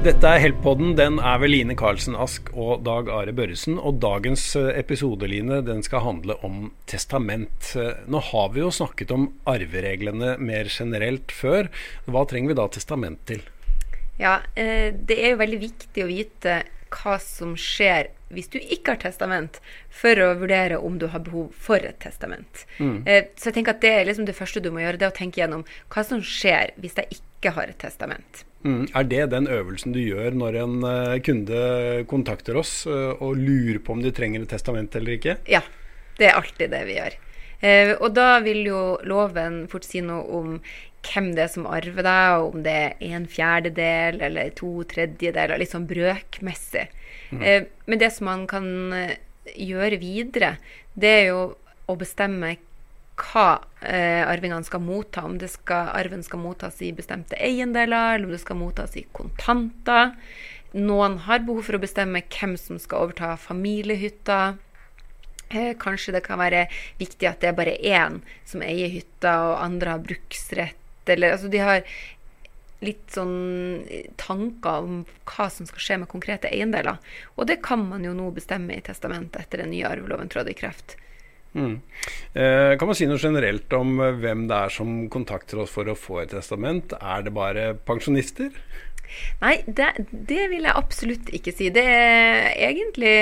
Dette er Help-podden. Den er ved Line Karlsen Ask og Dag Are Børresen. Og dagens eh, episode, Line, den skal handle om testament. Eh, nå har vi jo snakket om arvereglene mer generelt før. Hva trenger vi da testament til? Ja, eh, det er jo veldig viktig å vite hva som skjer hvis du ikke har testament, for å vurdere om du har behov for et testament. Mm. Så jeg tenker at det er liksom det første du må gjøre, det å tenke gjennom hva som skjer hvis jeg ikke har et testament. Mm. Er det den øvelsen du gjør når en uh, kunde kontakter oss uh, og lurer på om de trenger et testament eller ikke? Ja, det er alltid det vi gjør. Og da vil jo loven fort si noe om hvem det er som arver deg, og om det er en fjerdedel eller to tredjedeler, litt sånn brøkmessig. Mm. men det som man kan gjøre videre, det er jo å bestemme hva eh, arvingene skal motta. Om skal, arven skal mottas i bestemte eiendeler, eller om det skal mottas i kontanter. Noen har behov for å bestemme hvem som skal overta familiehytta. Eh, kanskje det kan være viktig at det er bare én som eier hytta, og andre har bruksrett. Eller, altså de har litt sånn tanker om hva som skal skje med konkrete eiendeler. Og det kan man jo nå bestemme i testamentet etter den nye arveloven trådte i kreft. Mm. Eh, kan man si noe generelt om eh, hvem det er som kontakter oss for å få et testament? Er det bare pensjonister? Nei, det, det vil jeg absolutt ikke si. Det er egentlig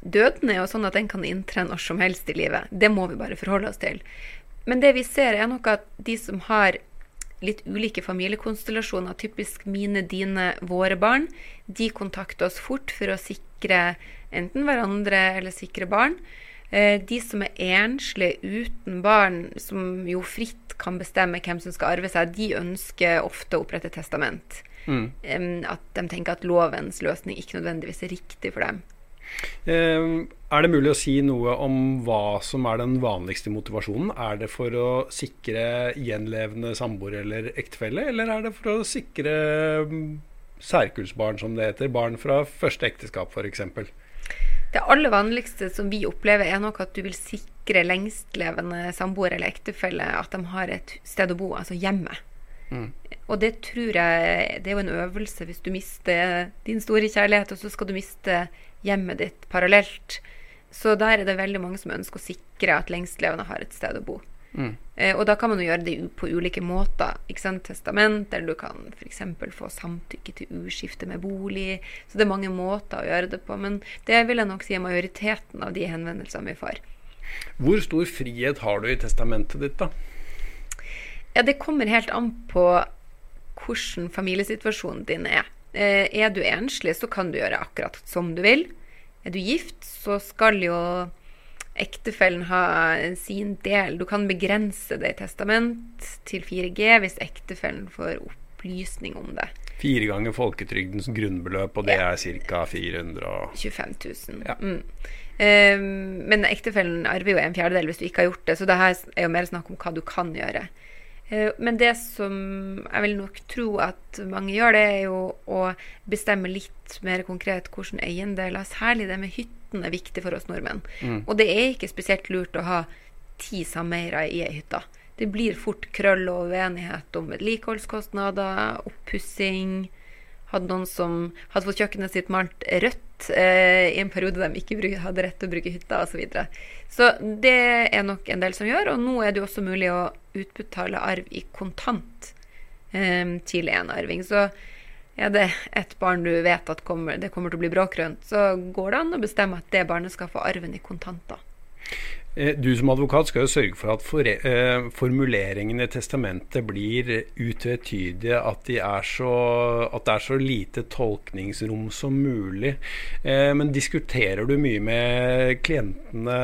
Døden er jo sånn at den kan inntre når som helst i livet. Det må vi bare forholde oss til. Men det vi ser, er nok at de som har litt ulike familiekonstellasjoner, typisk mine, dine, våre barn, de kontakter oss fort for å sikre enten hverandre eller sikre barn. Eh, de som er enslige uten barn, som jo fritt kan bestemme hvem som skal arve seg, de ønsker ofte å opprette testament. Mm. At de tenker at lovens løsning ikke nødvendigvis er riktig for dem. Eh, er det mulig å si noe om hva som er den vanligste motivasjonen? Er det for å sikre gjenlevende samboer eller ektefelle, eller er det for å sikre mm, særkullsbarn, som det heter? Barn fra første ekteskap, f.eks.? Det aller vanligste som vi opplever, er nok at du vil sikre lengstlevende samboer eller ektefelle at de har et sted å bo, altså hjemme. Mm. Og det tror jeg Det er jo en øvelse hvis du mister din store kjærlighet, og så skal du miste hjemmet ditt parallelt. Så der er det veldig mange som ønsker å sikre at lengstlevende har et sted å bo. Mm. Eh, og da kan man jo gjøre det på ulike måter. Ikke sant? Testament, eller du kan f.eks. få samtykke til uskifte med bolig. Så det er mange måter å gjøre det på. Men det vil jeg nok si er majoriteten av de henvendelsene vi får. Hvor stor frihet har du i testamentet ditt, da? Ja, Det kommer helt an på hvordan familiesituasjonen din er. Eh, er du enslig, så kan du gjøre akkurat som du vil. Er du gift, så skal jo ektefellen ha sin del. Du kan begrense det i testament til 4G hvis ektefellen får opplysning om det. Fire ganger folketrygdens grunnbeløp, og det ja. er ca. 425 000. Ja. Mm. Um, men ektefellen arver jo en fjerdedel hvis du ikke har gjort det, så det her er jo mer snakk om hva du kan gjøre. Uh, men det som jeg vil nok tro at mange gjør, det er jo å bestemme litt mer konkret hvordan eiendeler, særlig det med hytten er viktig for oss nordmenn. Mm. Og det er ikke spesielt lurt å ha ti sameiere i ei hytte. Det blir fort krøll og uenighet om vedlikeholdskostnader, oppussing. Hadde noen som hadde fått kjøkkenet sitt malt rødt eh, i en periode de ikke hadde rett til å bruke hytta osv. Så, videre. så det er nok en del som gjør. Og nå er det jo også mulig å utbetale arv i kontant eh, til en arving. Så er det et barn du vet at kommer, det kommer til å bli bråkrønt, så går det an å bestemme at det barnet skal få arven i kontanter. Eh, du som advokat skal jo sørge for at for, eh, formuleringene i testamentet blir utvetydige, at, de så, at det er så lite tolkningsrom som mulig. Eh, men diskuterer du mye med klientene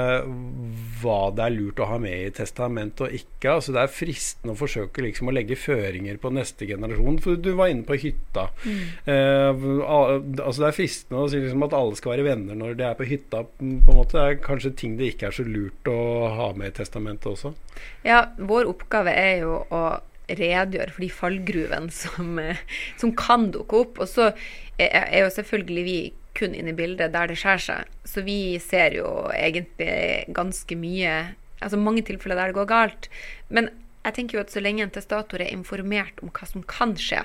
hva det er lurt å ha med i testamentet og ikke? Altså Det er fristende å forsøke liksom å legge føringer på neste generasjon, for du var inne på hytta. Mm. Eh, altså Det er fristende å si liksom at alle skal være venner når de er på hytta. på en måte Det er kanskje ting det ikke er så lurt lurt å ha med i testamentet også? Ja, vår oppgave er jo å redegjøre for de fallgruvene som, eh, som kan dukke opp. Og så er jo selvfølgelig vi kun inne i bildet der det skjærer seg. Så vi ser jo egentlig ganske mye Altså mange tilfeller der det går galt. Men jeg tenker jo at så lenge en testator er informert om hva som kan skje,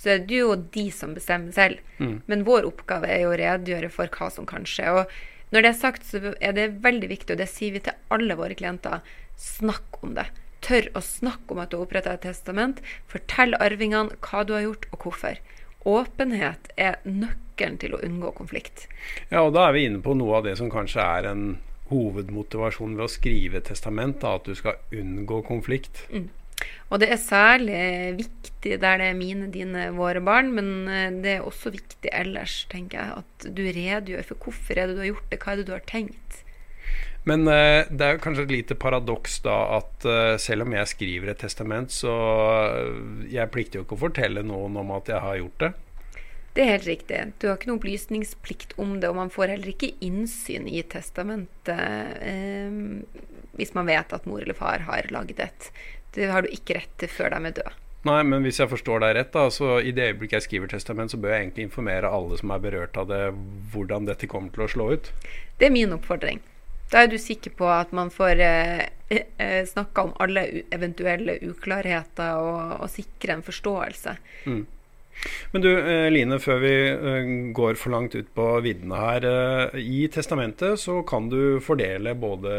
så er det jo de som bestemmer selv. Mm. Men vår oppgave er jo å redegjøre for hva som kan skje. Og når det er sagt, så er det veldig viktig, og det sier vi til alle våre klienter, snakk om det. Tør å snakke om at du har oppretta et testament. Fortell arvingene hva du har gjort, og hvorfor. Åpenhet er nøkkelen til å unngå konflikt. Ja, og da er vi inne på noe av det som kanskje er en hovedmotivasjon ved å skrive testament, da, at du skal unngå konflikt. Mm. Og det er særlig viktig der det er mine, dine, våre barn, men eh, det er også viktig ellers, tenker jeg, at du redegjør for hvorfor er det du har gjort det, hva er det du har tenkt. Men eh, det er kanskje et lite paradoks da at eh, selv om jeg skriver et testament, så uh, jeg plikter jo ikke å fortelle noen om at jeg har gjort det. Det er helt riktig. Du har ikke noen opplysningsplikt om det, og man får heller ikke innsyn i testamentet hvis man vet at mor eller far har laget et. Det har du ikke rett til før de er døde. Nei, men hvis jeg forstår deg rett, da, så i det øyeblikket jeg skriver testament, så bør jeg egentlig informere alle som er berørt av det, hvordan dette kommer til å slå ut? Det er min oppfordring. Da er du sikker på at man får eh, eh, snakka om alle eventuelle uklarheter og, og sikre en forståelse. Mm. Men du eh, Line, før vi eh, går for langt ut på viddene her. Eh, I testamentet så kan du fordele både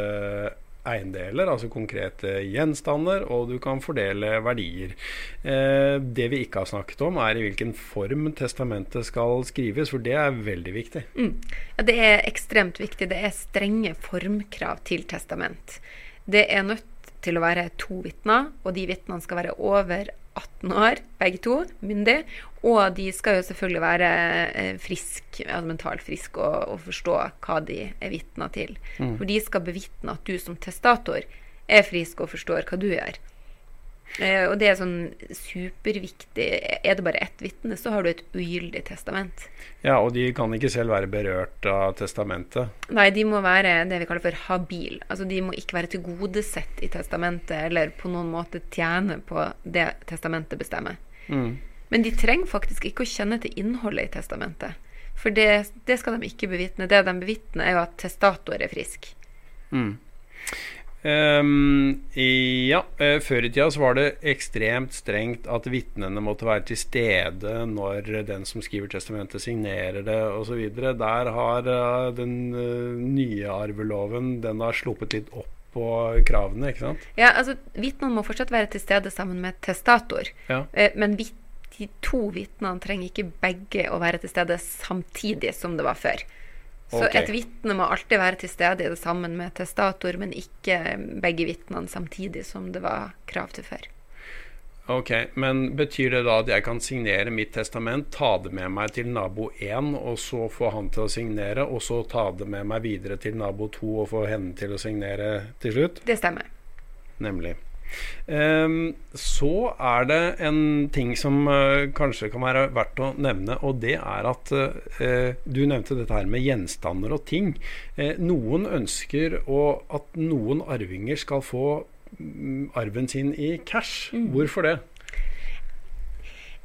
eiendeler, altså konkrete gjenstander, og du kan fordele verdier. Eh, det vi ikke har snakket om, er i hvilken form testamentet skal skrives, for det er veldig viktig. Mm. Ja, det er ekstremt viktig. Det er strenge formkrav til testament. Det er nødt til å være to vitner, og de vitnene skal være over 18 år, begge to, myndig. Og de skal jo selvfølgelig være eh, frisk, altså mentalt friske og, og, forstå hva de er vitner til. Mm. For de skal bevitne at du som testator er frisk og forstår hva du gjør. Eh, og det er sånn superviktig. Er det bare ett vitne, så har du et ugyldig testament. Ja, og de kan ikke selv være berørt av testamentet? Nei, de må være det vi kaller for habil. Altså de må ikke være tilgodesett i testamentet eller på noen måte tjene på det testamentet bestemmer. Mm. Men de trenger faktisk ikke å kjenne til innholdet i testamentet. For det, det skal de ikke bevitne. Det de bevitner, er jo at testator er frisk. Mm. Um, ja, uh, før i tida så var det ekstremt strengt at vitnene måtte være til stede når den som skriver testamentet, signerer det osv. Der har uh, den uh, nye arveloven den har sluppet litt opp på kravene, ikke sant? Ja, altså Vitnene må fortsatt være til stede sammen med testator. Ja. men de to vitnene trenger ikke begge å være til stede samtidig som det var før. Så okay. et vitne må alltid være til stede i det sammen med testator, men ikke begge vitnene samtidig som det var krav til før. Ok, Men betyr det da at jeg kan signere mitt testament, ta det med meg til nabo 1, og så få han til å signere, og så ta det med meg videre til nabo 2 og få henne til å signere til slutt? Det stemmer. Nemlig. Um, så er det en ting som uh, kanskje kan være verdt å nevne, og det er at uh, du nevnte dette her med gjenstander og ting. Uh, noen ønsker at noen arvinger skal få um, arven sin i cash. Mm. Hvorfor det?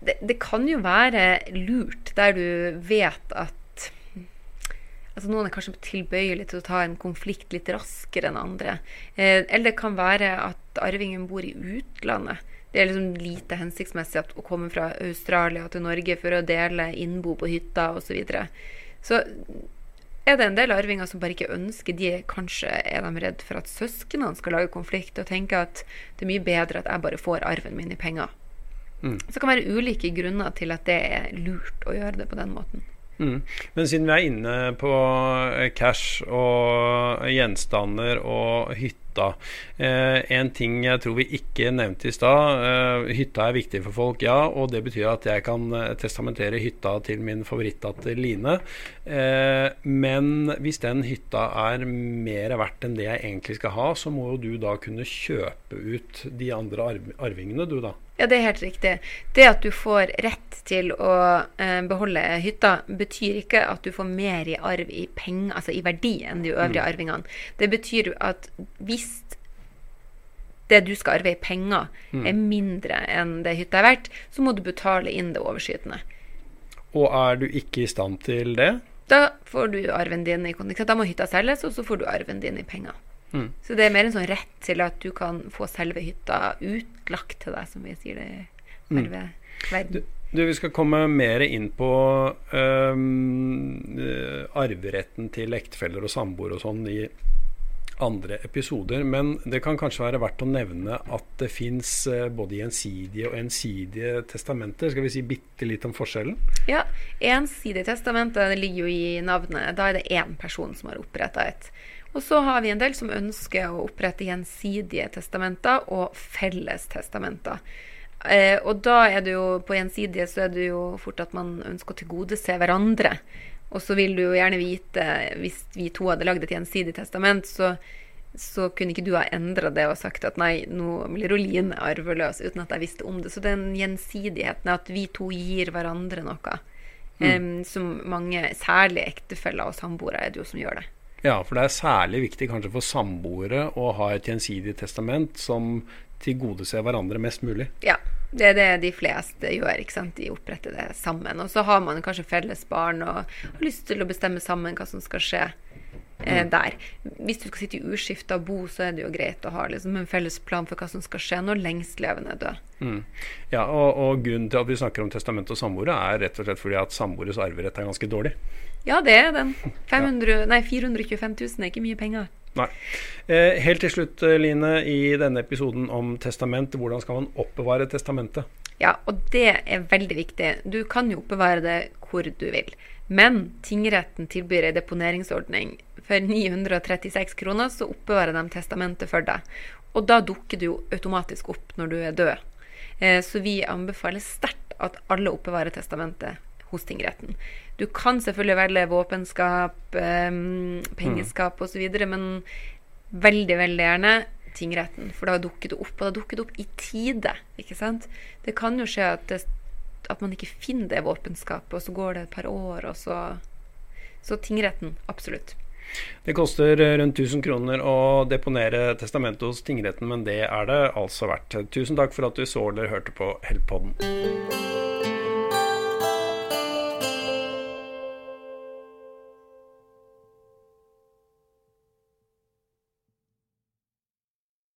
det? Det kan jo være lurt der du vet at Altså Noen er kanskje tilbøyelig til å ta en konflikt litt raskere enn andre. Eh, eller det kan være at arvingen bor i utlandet. Det er liksom lite hensiktsmessig å komme fra Australia til Norge for å dele innbo på hytta osv. Så, videre. så er det en del arvinger som bare ikke ønsker de Kanskje er de redd for at søsknene skal lage konflikt og tenker at det er mye bedre at jeg bare får arven min i penger. Mm. Så det kan være ulike grunner til at det er lurt å gjøre det på den måten. Mm. Men siden vi er inne på eh, cash og gjenstander og hytta eh, En ting jeg tror vi ikke nevnte i stad. Eh, hytta er viktig for folk, ja. Og det betyr at jeg kan eh, testamentere hytta til min favorittdatter Line. Eh, men hvis den hytta er mer verdt enn det jeg egentlig skal ha, så må jo du da kunne kjøpe ut de andre arv arvingene, du da. Ja, det er helt riktig. Det at du får rett til å eh, beholde hytta, betyr ikke at du får mer i arv i penger, altså i verdi, enn de øvrige mm. arvingene. Det betyr at hvis det du skal arve i penger, mm. er mindre enn det hytta er verdt, så må du betale inn det overskytende. Og er du ikke i stand til det? Da får du arven din i. Da må hytta selges, og så får du arven din i penger. Mm. Så det er mer en sånn rett til at du kan få selve hytta utlagt til deg, som vi sier det i mm. verden. Du, Vi skal komme mer inn på um, arveretten til ektefeller og samboere og sånn i andre episoder. Men det kan kanskje være verdt å nevne at det fins både gjensidige og ensidige testamenter. Skal vi si bitte litt om forskjellen? Ja. Ensidige testamenter ligger jo i navnet. Da er det én person som har oppretta et. Og så har vi en del som ønsker å opprette gjensidige testamenter og felles testamenter. Eh, og da er det jo på gjensidige så er det jo fort at man ønsker å tilgodese hverandre. Og så vil du jo gjerne vite, hvis vi to hadde lagd et gjensidig testament, så, så kunne ikke du ha endra det og sagt at nei, nå blir Oline arveløs, uten at jeg visste om det. Så den gjensidigheten, at vi to gir hverandre noe, mm. um, som mange, særlig ektefeller og samboere, er det jo som gjør det. Ja, for det er særlig viktig kanskje for samboere å ha et gjensidig testament som tilgodeser hverandre mest mulig. Ja, det er det de fleste gjør. ikke sant? De oppretter det sammen. Og så har man kanskje felles barn og har lyst til å bestemme sammen hva som skal skje eh, mm. der. Hvis du skal sitte i uskifta bo, så er det jo greit å ha liksom, en felles plan for hva som skal skje når lengstlevende dør. Mm. Ja, og, og, grunnen til at vi snakker om testament og samboere, er rett og slett fordi at samboeres arverett er ganske dårlig. Ja, det er den. 500, nei, 425 000 er ikke mye penger. Nei. Eh, helt til slutt, eh, Line, i denne episoden om testament, hvordan skal man oppbevare testamentet? Ja, og det er veldig viktig. Du kan jo oppbevare det hvor du vil. Men tingretten tilbyr ei deponeringsordning. For 936 kroner så oppbevarer de testamentet for deg. Og da dukker det jo automatisk opp når du er død. Eh, så vi anbefaler sterkt at alle oppbevarer testamentet hos tingretten. Du kan selvfølgelig velge våpenskap, um, pengeskap osv., men veldig, veldig gjerne tingretten. For da dukker det opp, og da dukker det opp i tide. ikke sant? Det kan jo skje at, det, at man ikke finner det våpenskapet, og så går det et par år, og så Så tingretten, absolutt. Det koster rundt 1000 kroner å deponere testamentet hos tingretten, men det er det altså verdt. Tusen takk for at du så eller hørte på Heltpodden.